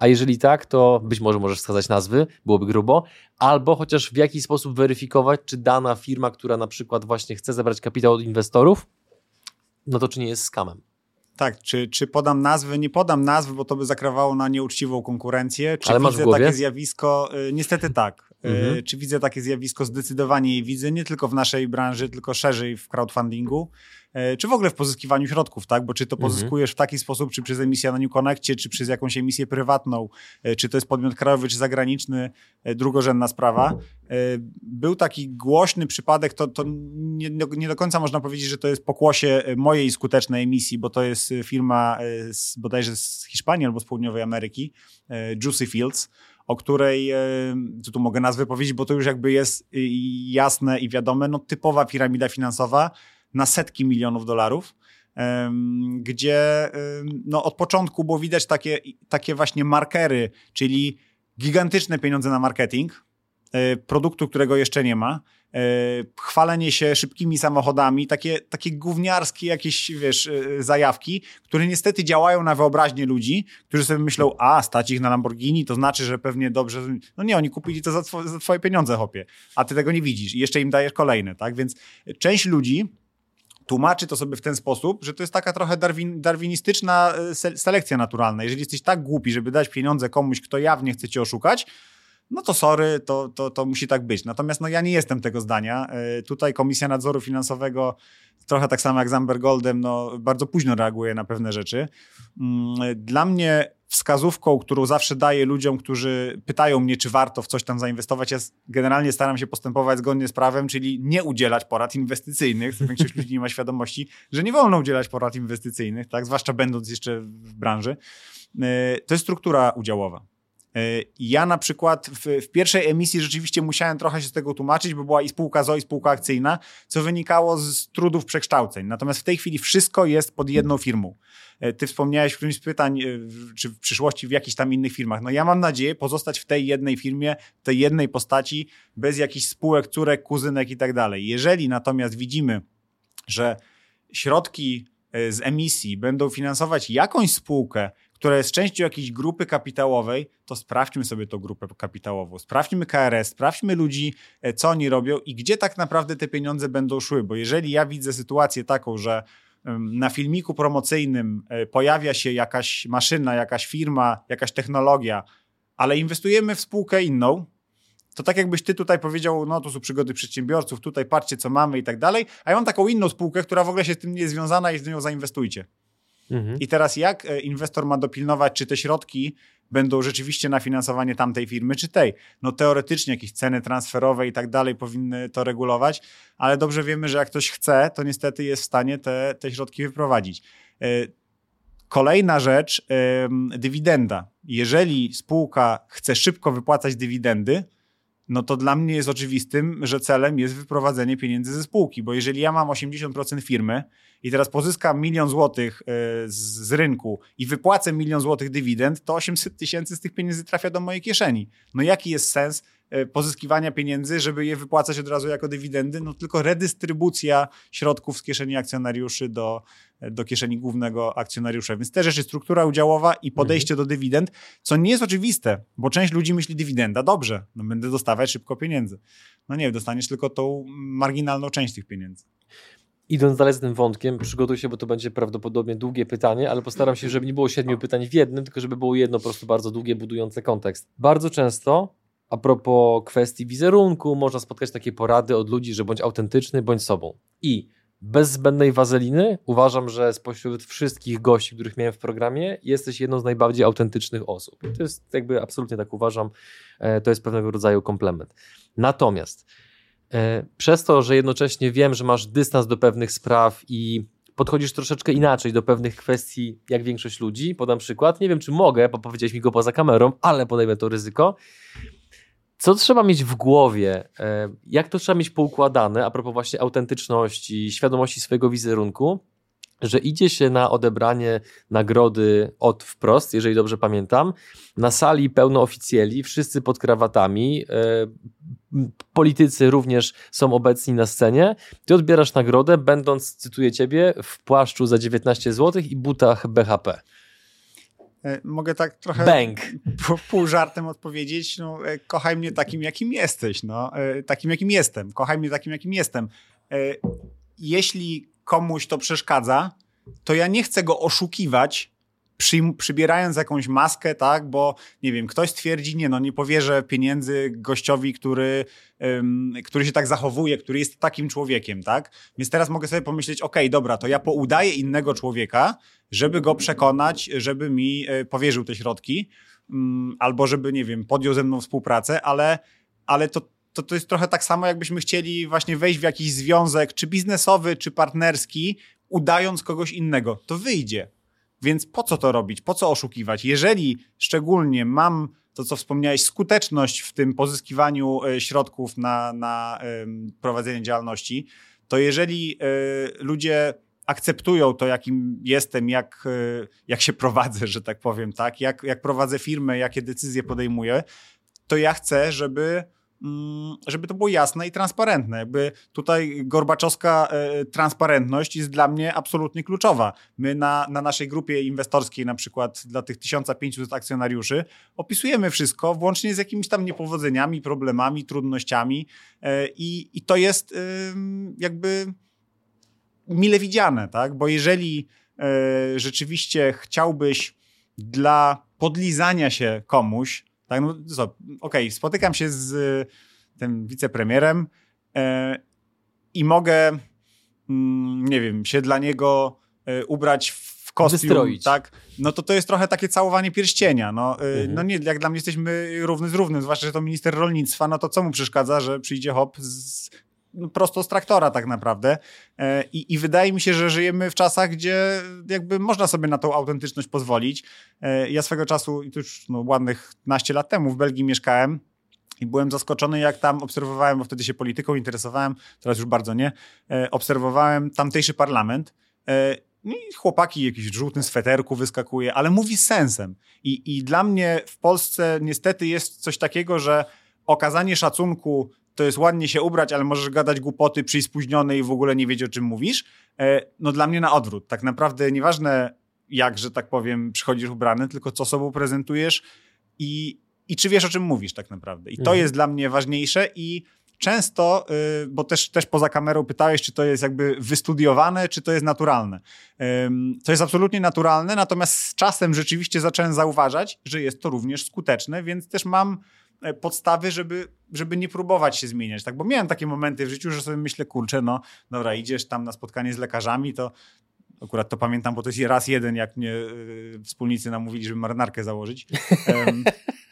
a jeżeli tak, to być może możesz wskazać nazwy, byłoby grubo, albo chociaż w jakiś sposób weryfikować, czy dana firma, która na przykład właśnie chce zebrać kapitał od inwestorów, no to czy nie jest skamem. Tak, czy, czy podam nazwy? Nie podam nazwy, bo to by zakrawało na nieuczciwą konkurencję. Czy Ale widzę takie zjawisko? Y, niestety tak. Mhm. Czy widzę takie zjawisko? Zdecydowanie je widzę, nie tylko w naszej branży, tylko szerzej w crowdfundingu. E, czy w ogóle w pozyskiwaniu środków, tak? Bo czy to mhm. pozyskujesz w taki sposób, czy przez emisję na New Connectie, czy przez jakąś emisję prywatną, e, czy to jest podmiot krajowy, czy zagraniczny, e, drugorzędna sprawa. Był taki głośny przypadek, to, to nie, nie do końca można powiedzieć, że to jest pokłosie mojej skutecznej emisji, bo to jest firma z, bodajże z Hiszpanii albo z południowej Ameryki, Juicy Fields, o której, co tu mogę nazwę powiedzieć, bo to już jakby jest jasne i wiadome, no typowa piramida finansowa, na setki milionów dolarów, gdzie no, od początku było widać takie, takie właśnie markery, czyli gigantyczne pieniądze na marketing, e, produktu, którego jeszcze nie ma, e, chwalenie się szybkimi samochodami, takie, takie gówniarskie jakieś, wiesz, e, zajawki, które niestety działają na wyobraźnię ludzi, którzy sobie myślą, a, stać ich na Lamborghini, to znaczy, że pewnie dobrze... No nie, oni kupili to za, za twoje pieniądze, hopie, a ty tego nie widzisz i jeszcze im dajesz kolejne, tak? Więc część ludzi tłumaczy to sobie w ten sposób, że to jest taka trochę darwin, darwinistyczna e, selekcja naturalna. Jeżeli jesteś tak głupi, żeby dać pieniądze komuś, kto jawnie chce cię oszukać, no to sorry, to, to, to musi tak być. Natomiast no, ja nie jestem tego zdania. E, tutaj Komisja Nadzoru Finansowego, trochę tak samo jak z Amber Goldem, no, bardzo późno reaguje na pewne rzeczy. Mm, dla mnie wskazówką, którą zawsze daję ludziom, którzy pytają mnie, czy warto w coś tam zainwestować. Ja generalnie staram się postępować zgodnie z prawem, czyli nie udzielać porad inwestycyjnych. Większość ludzi nie ma świadomości, że nie wolno udzielać porad inwestycyjnych, tak? zwłaszcza będąc jeszcze w branży. E, to jest struktura udziałowa. E, ja na przykład w, w, pierwszej emisji rzeczywiście musiałem trochę się z tego tłumaczyć, bo była i spółka ZO, i spółka akcyjna, co wynikało z trudów przekształceń. Natomiast w tej chwili wszystko jest pod jedną firmą. E, ty wspomniałeś w którymś z pytań, e, czy w przyszłości w jakichś tam innych firmach. No ja mam nadzieję pozostać w tej jednej firmie, w tej jednej postaci, bez jakichś spółek, córek, kuzynek i tak dalej. Jeżeli natomiast widzimy, że środki z emisji będą finansować jakąś spółkę, która jest częścią jakiejś grupy kapitałowej, to sprawdźmy sobie tą grupę kapitałową, sprawdźmy KRS, sprawdźmy ludzi, e, co oni robią i gdzie tak naprawdę te pieniądze będą szły, bo jeżeli ja widzę sytuację taką, że na filmiku promocyjnym e, pojawia się jakaś maszyna, jakaś firma, jakaś technologia, ale inwestujemy w spółkę inną, to tak jakbyś ty tutaj powiedział, no to są przygody przedsiębiorców, tutaj patrzcie co mamy i tak dalej, a ja mam taką inną spółkę, która w ogóle się z tym nie jest związana i z nią zainwestujcie. Mhm. I teraz jak e, inwestor ma dopilnować, czy te środki będą rzeczywiście na finansowanie tamtej firmy, czy tej? No teoretycznie jakieś ceny transferowe i tak dalej powinny to regulować, ale dobrze wiemy, że jak ktoś chce, to niestety jest w stanie te, te środki wyprowadzić. E, kolejna rzecz, dywidenda. Jeżeli spółka chce szybko wypłacać dywidendy, no to dla mnie jest oczywistym, że celem jest wyprowadzenie pieniędzy ze spółki, bo jeżeli ja mam 80% firmy i teraz pozyskam milion złotych e, z rynku i wypłacę milion złotych dywidend, to 800 tysięcy z tych pieniędzy trafia do mojej kieszeni. No jaki jest sens pozyskiwania pieniędzy, żeby je wypłacać od razu jako dywidendy, no tylko redystrybucja środków z kieszeni akcjonariuszy do, do kieszeni głównego akcjonariusza. Więc te rzeczy, struktura udziałowa i podejście mhm. do dywidend, co nie jest oczywiste, bo część ludzi myśli dywidenda, dobrze, no będę dostawać szybko pieniędzy. No nie, dostaniesz tylko tą marginalną część tych pieniędzy. Idąc dalej z tym wątkiem, przygotuj się, bo to będzie prawdopodobnie długie pytanie, ale postaram się, żeby nie było siedmiu pytań w jednym, tylko żeby było jedno po prostu bardzo długie, budujące kontekst. Bardzo często a propos kwestii wizerunku, można spotkać takie porady od ludzi, że bądź autentyczny, bądź sobą. I bez zbędnej wazeliny uważam, że spośród wszystkich gości, których miałem w programie, jesteś jedną z najbardziej autentycznych osób. To jest jakby absolutnie tak uważam, e, to jest pewnego rodzaju komplement. Natomiast e, przez to, że jednocześnie wiem, że masz dystans do pewnych spraw i podchodzisz troszeczkę inaczej do pewnych kwestii, jak większość ludzi, podam przykład, nie wiem czy mogę, bo powiedziałeś mi go poza kamerą, ale podejmę to ryzyko. Co trzeba mieć w głowie? E, jak to trzeba mieć poukładane a propos właśnie autentyczności, świadomości swojego wizerunku, że idzie się na odebranie nagrody od wprost, jeżeli dobrze pamiętam, na sali pełno oficjeli, wszyscy pod krawatami, e, politycy również są obecni na scenie. Ty odbierasz nagrodę, będąc, cytuję ciebie, w płaszczu za 19 zł i butach BHP. E, mogę tak trochę Bang. pół żartem odpowiedzieć, no, e, kochaj mnie takim, jakim jesteś, no, e, takim, jakim jestem, kochaj mnie takim, jakim jestem. Jeśli komuś to przeszkadza, to ja nie chcę go oszukiwać, przy, przybierając jakąś maskę, tak, bo nie wiem, ktoś twierdzi, nie, no nie powierzę pieniędzy gościowi, który, um, który się tak zachowuje, który jest takim człowiekiem, tak? Więc teraz mogę sobie pomyśleć, okej, okay, dobra, to ja poudaję innego człowieka, żeby go przekonać, żeby mi e, powierzył te środki, um, albo żeby, nie wiem, podjął ze mną współpracę, ale, ale to, to, to jest trochę tak samo, jakbyśmy chcieli właśnie wejść w jakiś związek, czy biznesowy, czy partnerski, udając kogoś innego. To wyjdzie więc po co to robić? Po co oszukiwać? Jeżeli szczególnie mam to, co wspomniałeś, skuteczność w tym pozyskiwaniu e, środków na, na prowadzenie działalności, to jeżeli e, ludzie akceptują to, jakim jestem, jak, e, jak się [LAUGHS] prowadzę, że tak powiem, tak, jak, jak prowadzę firmę, jakie decyzje podejmuję, to ja chcę, żeby żeby to było jasne i transparentne. Jakby tutaj gorbaczowska e, transparentność jest dla mnie absolutnie kluczowa. My na, na naszej grupie inwestorskiej, na przykład dla tych 1500 akcjonariuszy, opisujemy wszystko, włącznie z jakimiś tam niepowodzeniami, problemami, trudnościami e, i, i to jest jakby mile widziane, tak? Bo jeżeli e, rzeczywiście chciałbyś dla podlizania się komuś, tak, no co, okej, okay, spotykam się z tym wicepremierem e, i mogę, mm, nie wiem, się dla niego e, ubrać w kostium, Wystroić. tak? No to to jest trochę takie całowanie pierścienia. No, e, mhm. no nie, jak dla mnie jesteśmy równy z równym, zwłaszcza, że to minister rolnictwa, no to co mu przeszkadza, że przyjdzie hop z prosto z traktora tak naprawdę. E, I, I, wydaje mi się, że żyjemy w czasach, gdzie jakby można sobie na tą autentyczność pozwolić. E, ja swego czasu, i już no, ładnych naście lat temu w Belgii mieszkałem i byłem zaskoczony, jak tam obserwowałem, bo wtedy się polityką interesowałem, teraz już bardzo nie, e, obserwowałem tamtejszy parlament. No i chłopaki jakiś żółtym sweterku wyskakuje, ale mówi sensem. I, I dla mnie w Polsce niestety jest coś takiego, że okazanie szacunku to jest ładnie się ubrać, ale możesz gadać głupoty, przyjść spóźniony i w ogóle nie wiedzieć, o czym mówisz. E, no dla mnie na odwrót. Tak naprawdę nieważne jak, że tak powiem, przychodzisz ubrany, tylko co sobą prezentujesz i, i czy wiesz, o czym mówisz tak naprawdę. I to mhm. jest dla mnie ważniejsze i często, y, bo też, też poza kamerą pytałeś, czy to jest jakby wystudiowane, czy to jest naturalne. To jest absolutnie naturalne, natomiast z czasem rzeczywiście zacząłem zauważać, że jest to również skuteczne, więc też mam podstawy, żeby, żeby nie próbować się zmieniać, tak? Bo miałem takie momenty w życiu, że sobie myślę, kurczę, no dobra, idziesz tam na spotkanie z lekarzami, to akurat to pamiętam, bo to jest raz jeden, jak mnie y, wspólnicy namówili, żeby marynarkę założyć um,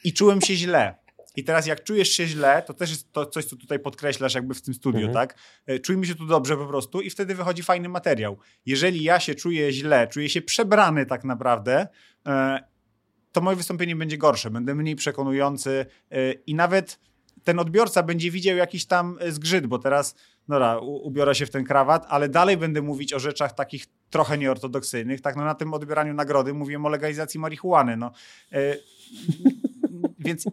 i czułem się źle. I teraz jak czujesz się źle, to też jest to coś, co tutaj podkreślasz jakby w tym studiu, mhm. tak? E, czujmy się tu dobrze po prostu i wtedy wychodzi fajny materiał. Jeżeli ja się czuję źle, czuję się przebrany tak naprawdę to moje wystąpienie będzie gorsze, będę mniej przekonujący y, i nawet ten odbiorca będzie widział jakiś tam y, zgrzyt, bo teraz, dobra, ubiorę się w ten krawat, ale dalej będę mówić o rzeczach takich trochę nieortodoksyjnych. Tak, no na tym odbieraniu nagrody mówiłem o legalizacji marihuany, no. Y, [LAUGHS] więc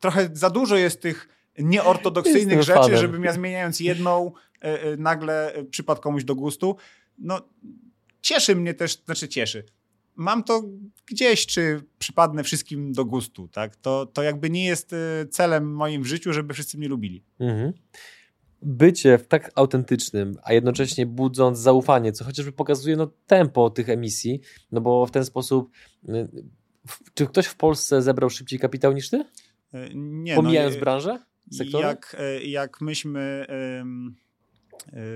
trochę za dużo jest tych nieortodoksyjnych rzeczy, fanem. żebym ja zmieniając jedną nagle przypadł komuś do gustu. No, cieszy mnie też, znaczy cieszy mam to gdzieś, czy przypadnę wszystkim do gustu, tak? To, to jakby nie jest y, celem moim w życiu, żeby wszyscy mnie lubili. Mhm. Bycie w tak autentycznym, a jednocześnie budząc zaufanie, co chociażby pokazuje no, tempo tych emisji, no bo w ten sposób y, czy ktoś w Polsce zebrał szybciej kapitał niż ty? Y, nie. No, Pomijając no, branżę? Sektory? Jak, jak myśmy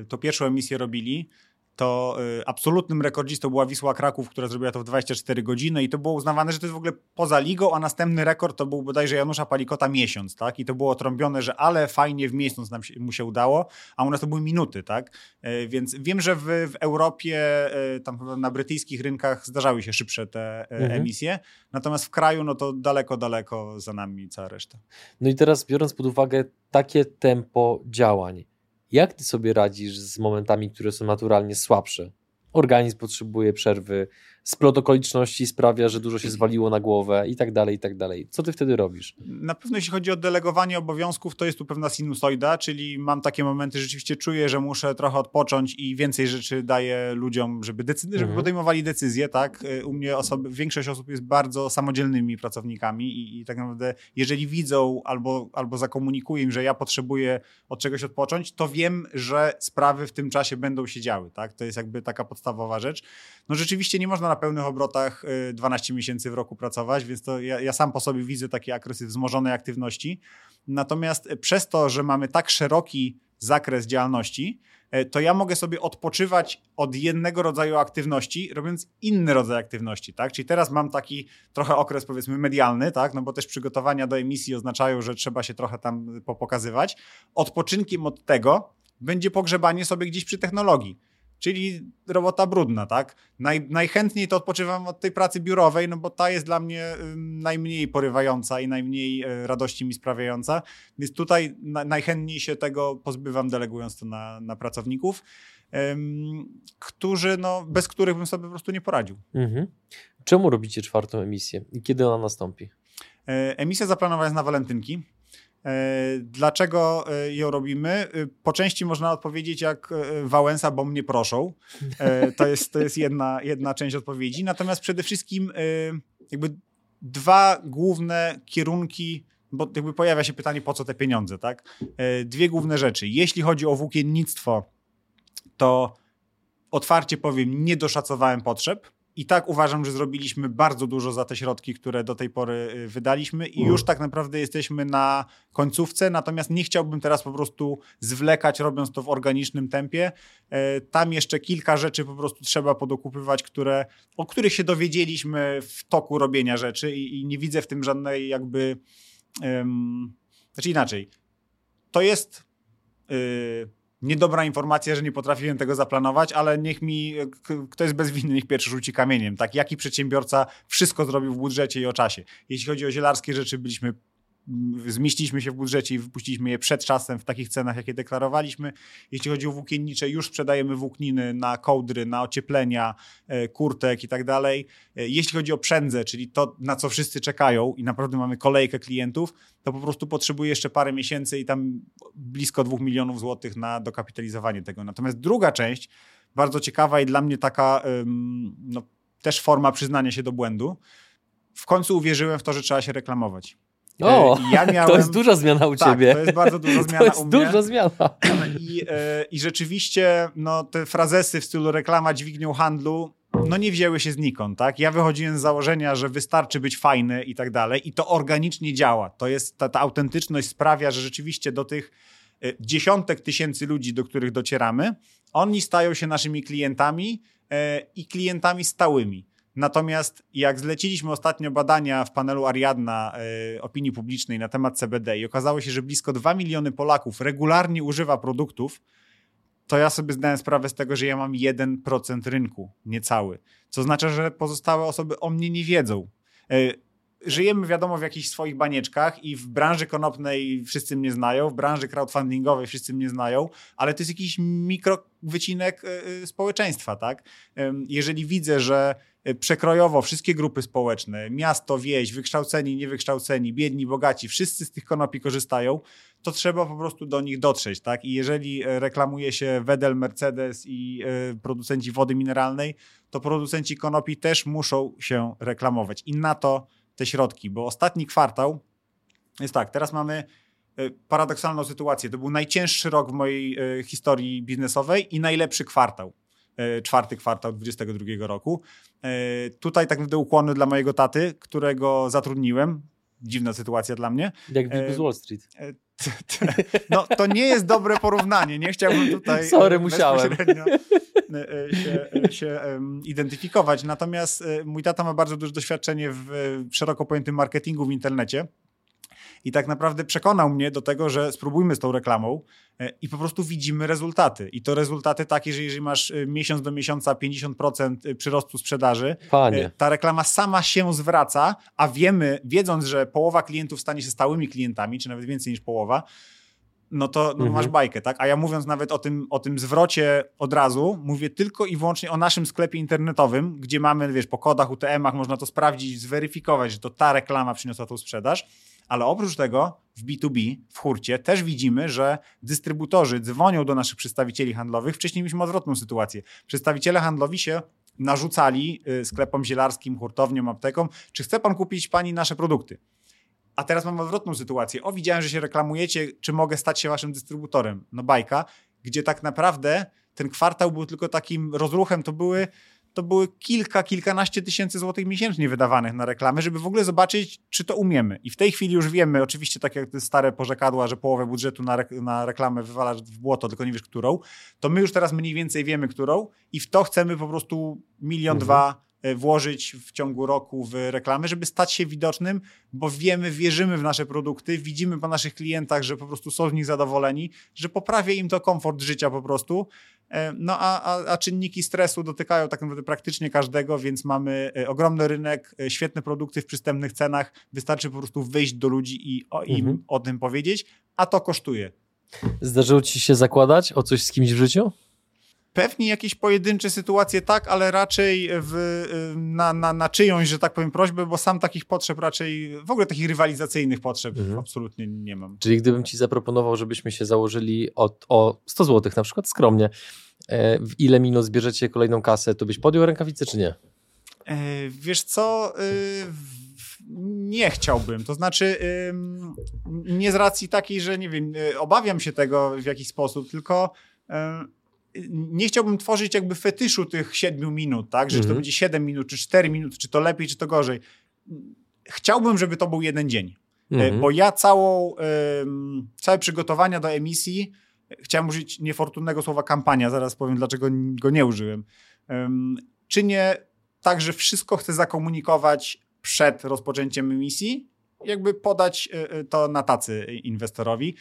to pierwszą emisję robili, to y, absolutnym rekordzistą była Wisła Kraków, która zrobiła to w 24 godziny i to było uznawane, że to jest w ogóle poza ligą, a następny rekord to był bodajże Janusza Palikota miesiąc, tak? I to było trąbione, że ale fajnie w miesiąc nam się, mu się udało, a u nas to były minuty, tak? Y, więc wiem, że w, w Europie, y, tam na brytyjskich rynkach zdarzały się szybsze te mhm. emisje, natomiast w kraju no to daleko, daleko za nami cała reszta. No i teraz biorąc pod uwagę takie tempo działań, jak ty sobie radzisz z momentami, które są naturalnie słabsze? Organizm potrzebuje przerwy, splot okoliczności sprawia, że dużo się zwaliło na głowę i tak dalej, i tak dalej. Co ty wtedy robisz? Na pewno jeśli chodzi o delegowanie obowiązków, to jest tu pewna sinusoida, czyli mam takie momenty, że rzeczywiście czuję, że muszę trochę odpocząć i więcej rzeczy daję ludziom, żeby, decy- żeby Mhm. podejmowali decyzje, tak? Y, U mnie osoby, większość osób jest bardzo samodzielnymi pracownikami i, i tak naprawdę jeżeli widzą albo, albo zakomunikuję im, że ja potrzebuję od czegoś odpocząć, to wiem, że sprawy w tym czasie będą się działy, tak? To jest jakby taka podstawowa rzecz. No rzeczywiście nie można na pełnych obrotach y, 12 miesięcy w roku pracować, więc to ja, ja sam po sobie widzę taki okresy wzmożonej aktywności. Natomiast y, przez to, że mamy tak szeroki zakres działalności, y, to ja mogę sobie odpoczywać od jednego rodzaju aktywności, robiąc inny rodzaj aktywności, tak? Czyli teraz mam taki trochę okres powiedzmy medialny, tak? No bo też przygotowania do emisji oznaczają, że trzeba się trochę tam popokazywać. Odpoczynkiem od tego będzie pogrzebanie sobie gdzieś przy technologii czyli robota brudna, tak? Naj, najchętniej to odpoczywam od tej pracy biurowej, no bo ta jest dla mnie najmniej porywająca i najmniej y, radości mi sprawiająca, więc tutaj na, najchętniej się tego pozbywam, delegując to na, na pracowników, którzy, no, bez których bym sobie po prostu nie poradził. Mhm. Czemu robicie czwartą emisję i kiedy ona nastąpi? E, Emisja zaplanowana jest na walentynki. E, Dlaczego e, ją robimy? E, Po części można odpowiedzieć jak Wałęsa, bo mnie proszą. To jest, to jest jedna, jedna część odpowiedzi. Natomiast przede wszystkim jakby dwa główne kierunki, bo jakby pojawia się pytanie, po co te pieniądze, tak? Dwie główne rzeczy. Jeśli chodzi o włókiennictwo, to otwarcie powiem, nie doszacowałem potrzeb. I tak uważam, że zrobiliśmy bardzo dużo za te środki, które do tej pory y, wydaliśmy i już tak naprawdę jesteśmy na końcówce, natomiast nie chciałbym teraz po prostu zwlekać, robiąc to w organicznym tempie. E, Tam jeszcze kilka rzeczy po prostu trzeba podokupywać, które, o których się dowiedzieliśmy w toku robienia rzeczy i, i nie widzę w tym żadnej jakby... Um, znaczy inaczej. To jest... y, niedobra informacja, że nie potrafiłem tego zaplanować, ale niech mi k- kto jest bezwinny, niech pierwszy rzuci kamieniem. Tak, jaki przedsiębiorca wszystko zrobił w budżecie i o czasie. Jeśli chodzi o zielarskie rzeczy, byliśmy zmieściliśmy się w budżecie i wypuściliśmy je przed czasem w takich cenach, jakie deklarowaliśmy. Jeśli chodzi o włókiennicze, już sprzedajemy włókniny na kołdry, na ocieplenia, e, kurtek i tak dalej. E, Jeśli chodzi o przędzę, czyli to, na co wszyscy czekają i naprawdę mamy kolejkę klientów, to po prostu potrzebuje jeszcze parę miesięcy i tam blisko 2 milionów złotych na dokapitalizowanie tego. Natomiast druga część, bardzo ciekawa i dla mnie taka no, też forma przyznania się do błędu. W końcu uwierzyłem w to, że trzeba się reklamować. O, E, ja [LAUGHS] miałem... to jest duża zmiana u tak, ciebie. to jest bardzo duża [LAUGHS] zmiana To jest u mnie. duża zmiana. I, e, I rzeczywiście no, te frazesy w stylu reklama dźwignią handlu no nie wzięły się znikąd, tak? Ja wychodziłem z założenia, że wystarczy być fajny i tak dalej i to organicznie działa. To jest, ta, ta autentyczność sprawia, że rzeczywiście do tych e, dziesiątek tysięcy ludzi, do których docieramy, oni stają się naszymi klientami i klientami stałymi. Natomiast jak zleciliśmy ostatnio badania w panelu Ariadna e, opinii publicznej na temat CBD i okazało się, że blisko 2 miliony Polaków regularnie używa produktów, to ja sobie zdałem sprawę z tego, że ja mam 1% rynku, niecały. Co oznacza, że pozostałe osoby o mnie nie wiedzą. E, Żyjemy, wiadomo, w jakichś swoich banieczkach i w branży konopnej wszyscy mnie znają, w branży crowdfundingowej wszyscy mnie znają, ale to jest jakiś mikrowycinek e, e, społeczeństwa, tak? Jeżeli widzę, że e, przekrojowo wszystkie grupy społeczne, miasto, wieś, wykształceni, niewykształceni, biedni, bogaci, wszyscy z tych konopi korzystają, to trzeba po prostu do nich dotrzeć, tak? I jeżeli reklamuje się Wedel, Mercedes i producenci wody mineralnej, to producenci konopi też muszą się reklamować. I na to te środki, bo ostatni kwartał jest tak, teraz mamy e, paradoksalną sytuację. To był najcięższy rok w mojej e, historii biznesowej i najlepszy kwartał. E, Czwarty kwartał 2022 roku. Tutaj tak naprawdę ukłony dla mojego taty, którego zatrudniłem. Dziwna sytuacja dla mnie. Jak z Wall Street. No, to nie jest dobre porównanie. Nie chciałbym tutaj Sorry, musiałem. E, się, e, się identyfikować. Natomiast e, mój tata ma bardzo duże doświadczenie w szeroko pojętym marketingu w internecie. I tak naprawdę przekonał mnie do tego, że spróbujmy z tą reklamą i po prostu widzimy rezultaty. I to rezultaty takie, że jeżeli masz miesiąc do miesiąca 50% przyrostu sprzedaży, Panie. Ta reklama sama się zwraca, a wiemy, wiedząc, że połowa klientów stanie się stałymi klientami, czy nawet więcej niż połowa, no to no mhm. masz bajkę, tak? A ja mówiąc nawet o tym, o tym zwrocie od razu, mówię tylko i wyłącznie o naszym sklepie internetowym, gdzie mamy, wiesz, po kodach, UTM-ach można to sprawdzić, zweryfikować, że to ta reklama przyniosła tą sprzedaż. Ale oprócz tego w B2B, w hurcie, też widzimy, że dystrybutorzy dzwonią do naszych przedstawicieli handlowych. Wcześniej mieliśmy odwrotną sytuację. Przedstawiciele handlowi się narzucali y, sklepom zielarskim, hurtowniom, aptekom, czy chce pan kupić pani nasze produkty? A teraz mam odwrotną sytuację. O, widziałem, że się reklamujecie, czy mogę stać się waszym dystrybutorem? No bajka, gdzie tak naprawdę ten kwartał był tylko takim rozruchem, to były to były kilka, kilkanaście tysięcy złotych miesięcznie wydawanych na reklamy, żeby w ogóle zobaczyć, czy to umiemy. I w tej chwili już wiemy, oczywiście tak jak te stare porzekadła, że połowę budżetu na, re na reklamę wywalasz w błoto, tylko nie wiesz którą, to my już teraz mniej więcej wiemy, którą i w to chcemy po prostu milion, mhm. dwa włożyć w ciągu roku w reklamy, żeby stać się widocznym, bo wiemy, wierzymy w nasze produkty, widzimy po naszych klientach, że po prostu są z nich zadowoleni, że poprawia im to komfort życia po prostu. E, no a, a, a czynniki stresu dotykają tak naprawdę praktycznie każdego, więc mamy e, ogromny rynek, świetne produkty w przystępnych cenach. Wystarczy po prostu wyjść do ludzi i o, im mhm. o tym powiedzieć, a to kosztuje. Zdarzyło ci się zakładać o coś z kimś w życiu? Pewnie jakieś pojedyncze sytuacje tak, ale raczej w, na, na, na czyjąś, że tak powiem, prośbę, bo sam takich potrzeb raczej, w ogóle takich rywalizacyjnych potrzeb mhm. absolutnie nie mam. Czyli gdybym ci zaproponował, żebyśmy się założyli o, o 100 zł na przykład skromnie, e, w ile minut zbierzecie kolejną kasę, to byś podjął rękawicę czy nie? E, wiesz co, e, nie chciałbym. To znaczy, nie z racji takiej, że nie wiem, obawiam się tego w jakiś sposób, tylko nie chciałbym tworzyć jakby fetyszu tych siedmiu minut, tak? Że mhm. czy to mhm. będzie siedem minut, czy cztery minuty, czy to lepiej, czy to gorzej. Chciałbym, żeby to był jeden dzień. E, mhm. Bo ja całą, całe przygotowania do emisji, chciałem użyć niefortunnego słowa kampania, zaraz powiem, dlaczego go nie użyłem. Czynię tak, że wszystko chcę zakomunikować przed rozpoczęciem emisji, jakby podać e, e, to na tacy inwestorowi.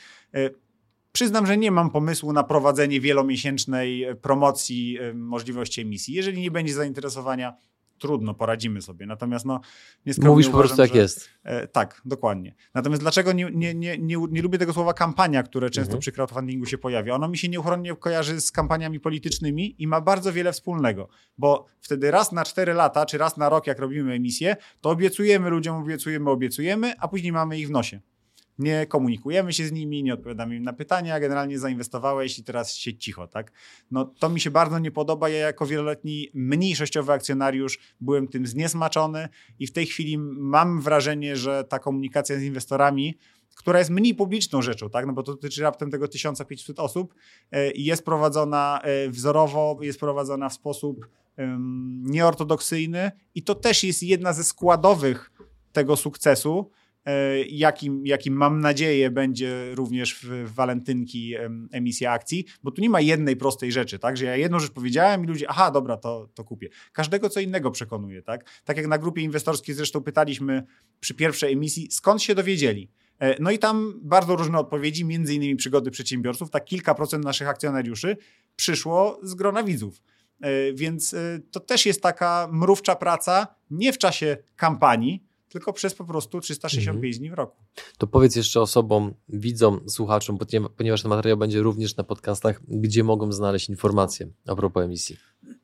Przyznam, że nie mam pomysłu na prowadzenie wielomiesięcznej promocji możliwości emisji. Jeżeli nie będzie zainteresowania, trudno, poradzimy sobie. Natomiast no, Mówisz uważam, po prostu jak że, jest. E, tak, dokładnie. Natomiast dlaczego nie, nie, nie, nie, nie lubię tego słowa kampania, które często mhm. przy crowdfundingu się pojawia? Ono mi się nieuchronnie kojarzy z kampaniami politycznymi i ma bardzo wiele wspólnego, bo wtedy raz na cztery lata, czy raz na rok, jak robimy emisję, to obiecujemy ludziom, obiecujemy, obiecujemy, a później mamy ich w nosie nie komunikujemy się z nimi, nie odpowiadamy im na pytania, generalnie zainwestowałeś i teraz siedź cicho, tak? No to mi się bardzo nie podoba. Ja jako wieloletni mniejszościowy akcjonariusz byłem tym zniesmaczony i w tej chwili mam wrażenie, że ta komunikacja z inwestorami, która jest mniej publiczną rzeczą, tak? No bo to dotyczy raptem tego 1500 osób e, i jest prowadzona e, wzorowo, jest prowadzona w sposób nieortodoksyjny i to też jest jedna ze składowych tego sukcesu, E, jakim, jakim mam nadzieję będzie również w walentynki emisja akcji, bo tu nie ma jednej prostej rzeczy, tak, że ja jedną rzecz powiedziałem i ludzie, aha, dobra, to, to kupię. Każdego co innego przekonuje, tak? Tak jak na grupie inwestorskiej zresztą pytaliśmy przy pierwszej emisji, skąd się dowiedzieli? E, no i tam bardzo różne odpowiedzi, między innymi przygody przedsiębiorców, tak kilka procent naszych akcjonariuszy przyszło z grona widzów. E, więc to też jest taka mrówcza praca, nie w czasie kampanii, tylko przez po prostu 365 mhm. dni w roku. To powiedz jeszcze osobom, widzom, słuchaczom, ponieważ ten materiał będzie również na podcastach, gdzie mogą znaleźć informacje a propos emisji.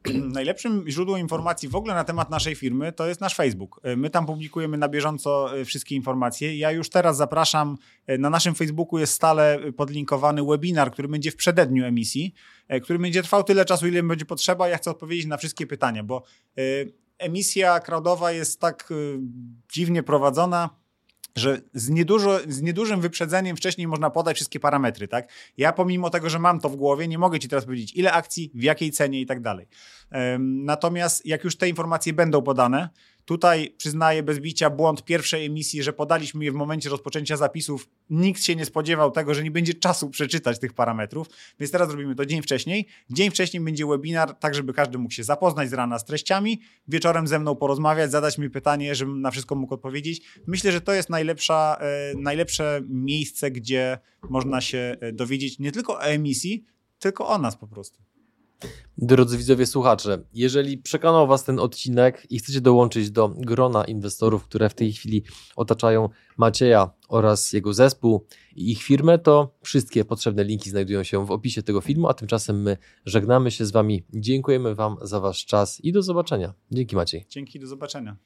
[CLEARS THROAT] Najlepszym źródłem informacji w ogóle na temat naszej firmy to jest nasz Facebook. My tam publikujemy na bieżąco e, wszystkie informacje. Ja już teraz zapraszam, e, na naszym Facebooku jest stale podlinkowany webinar, który będzie w przededniu emisji, e, który będzie trwał tyle czasu, ile będzie potrzeba. Ja chcę odpowiedzieć na wszystkie pytania, bo emisja crowdowa jest tak y, dziwnie prowadzona, że z, niedużo, z niedużym wyprzedzeniem wcześniej można podać wszystkie parametry, tak? Ja pomimo tego, że mam to w głowie, nie mogę ci teraz powiedzieć, ile akcji, w jakiej cenie i tak dalej. Natomiast jak już te informacje będą podane, Tutaj przyznaję bez bicia błąd pierwszej emisji, że podaliśmy je w momencie rozpoczęcia zapisów. Nikt się nie spodziewał tego, że nie będzie czasu przeczytać tych parametrów, więc teraz robimy to dzień wcześniej. Dzień wcześniej będzie webinar, tak żeby każdy mógł się zapoznać z rana z treściami, wieczorem ze mną porozmawiać, zadać mi pytanie, żebym na wszystko mógł odpowiedzieć. Myślę, że to jest najlepsza, e, najlepsze miejsce, gdzie można się e, dowiedzieć nie tylko o emisji, tylko o nas po prostu. Drodzy widzowie, słuchacze, jeżeli przekonał Was ten odcinek i chcecie dołączyć do grona inwestorów, które w tej chwili otaczają Macieja oraz jego zespół i ich firmę, to wszystkie potrzebne linki znajdują się w opisie tego filmu, a tymczasem my żegnamy się z Wami. Dziękujemy Wam za Wasz czas i do zobaczenia. Dzięki Maciej. Dzięki, do zobaczenia.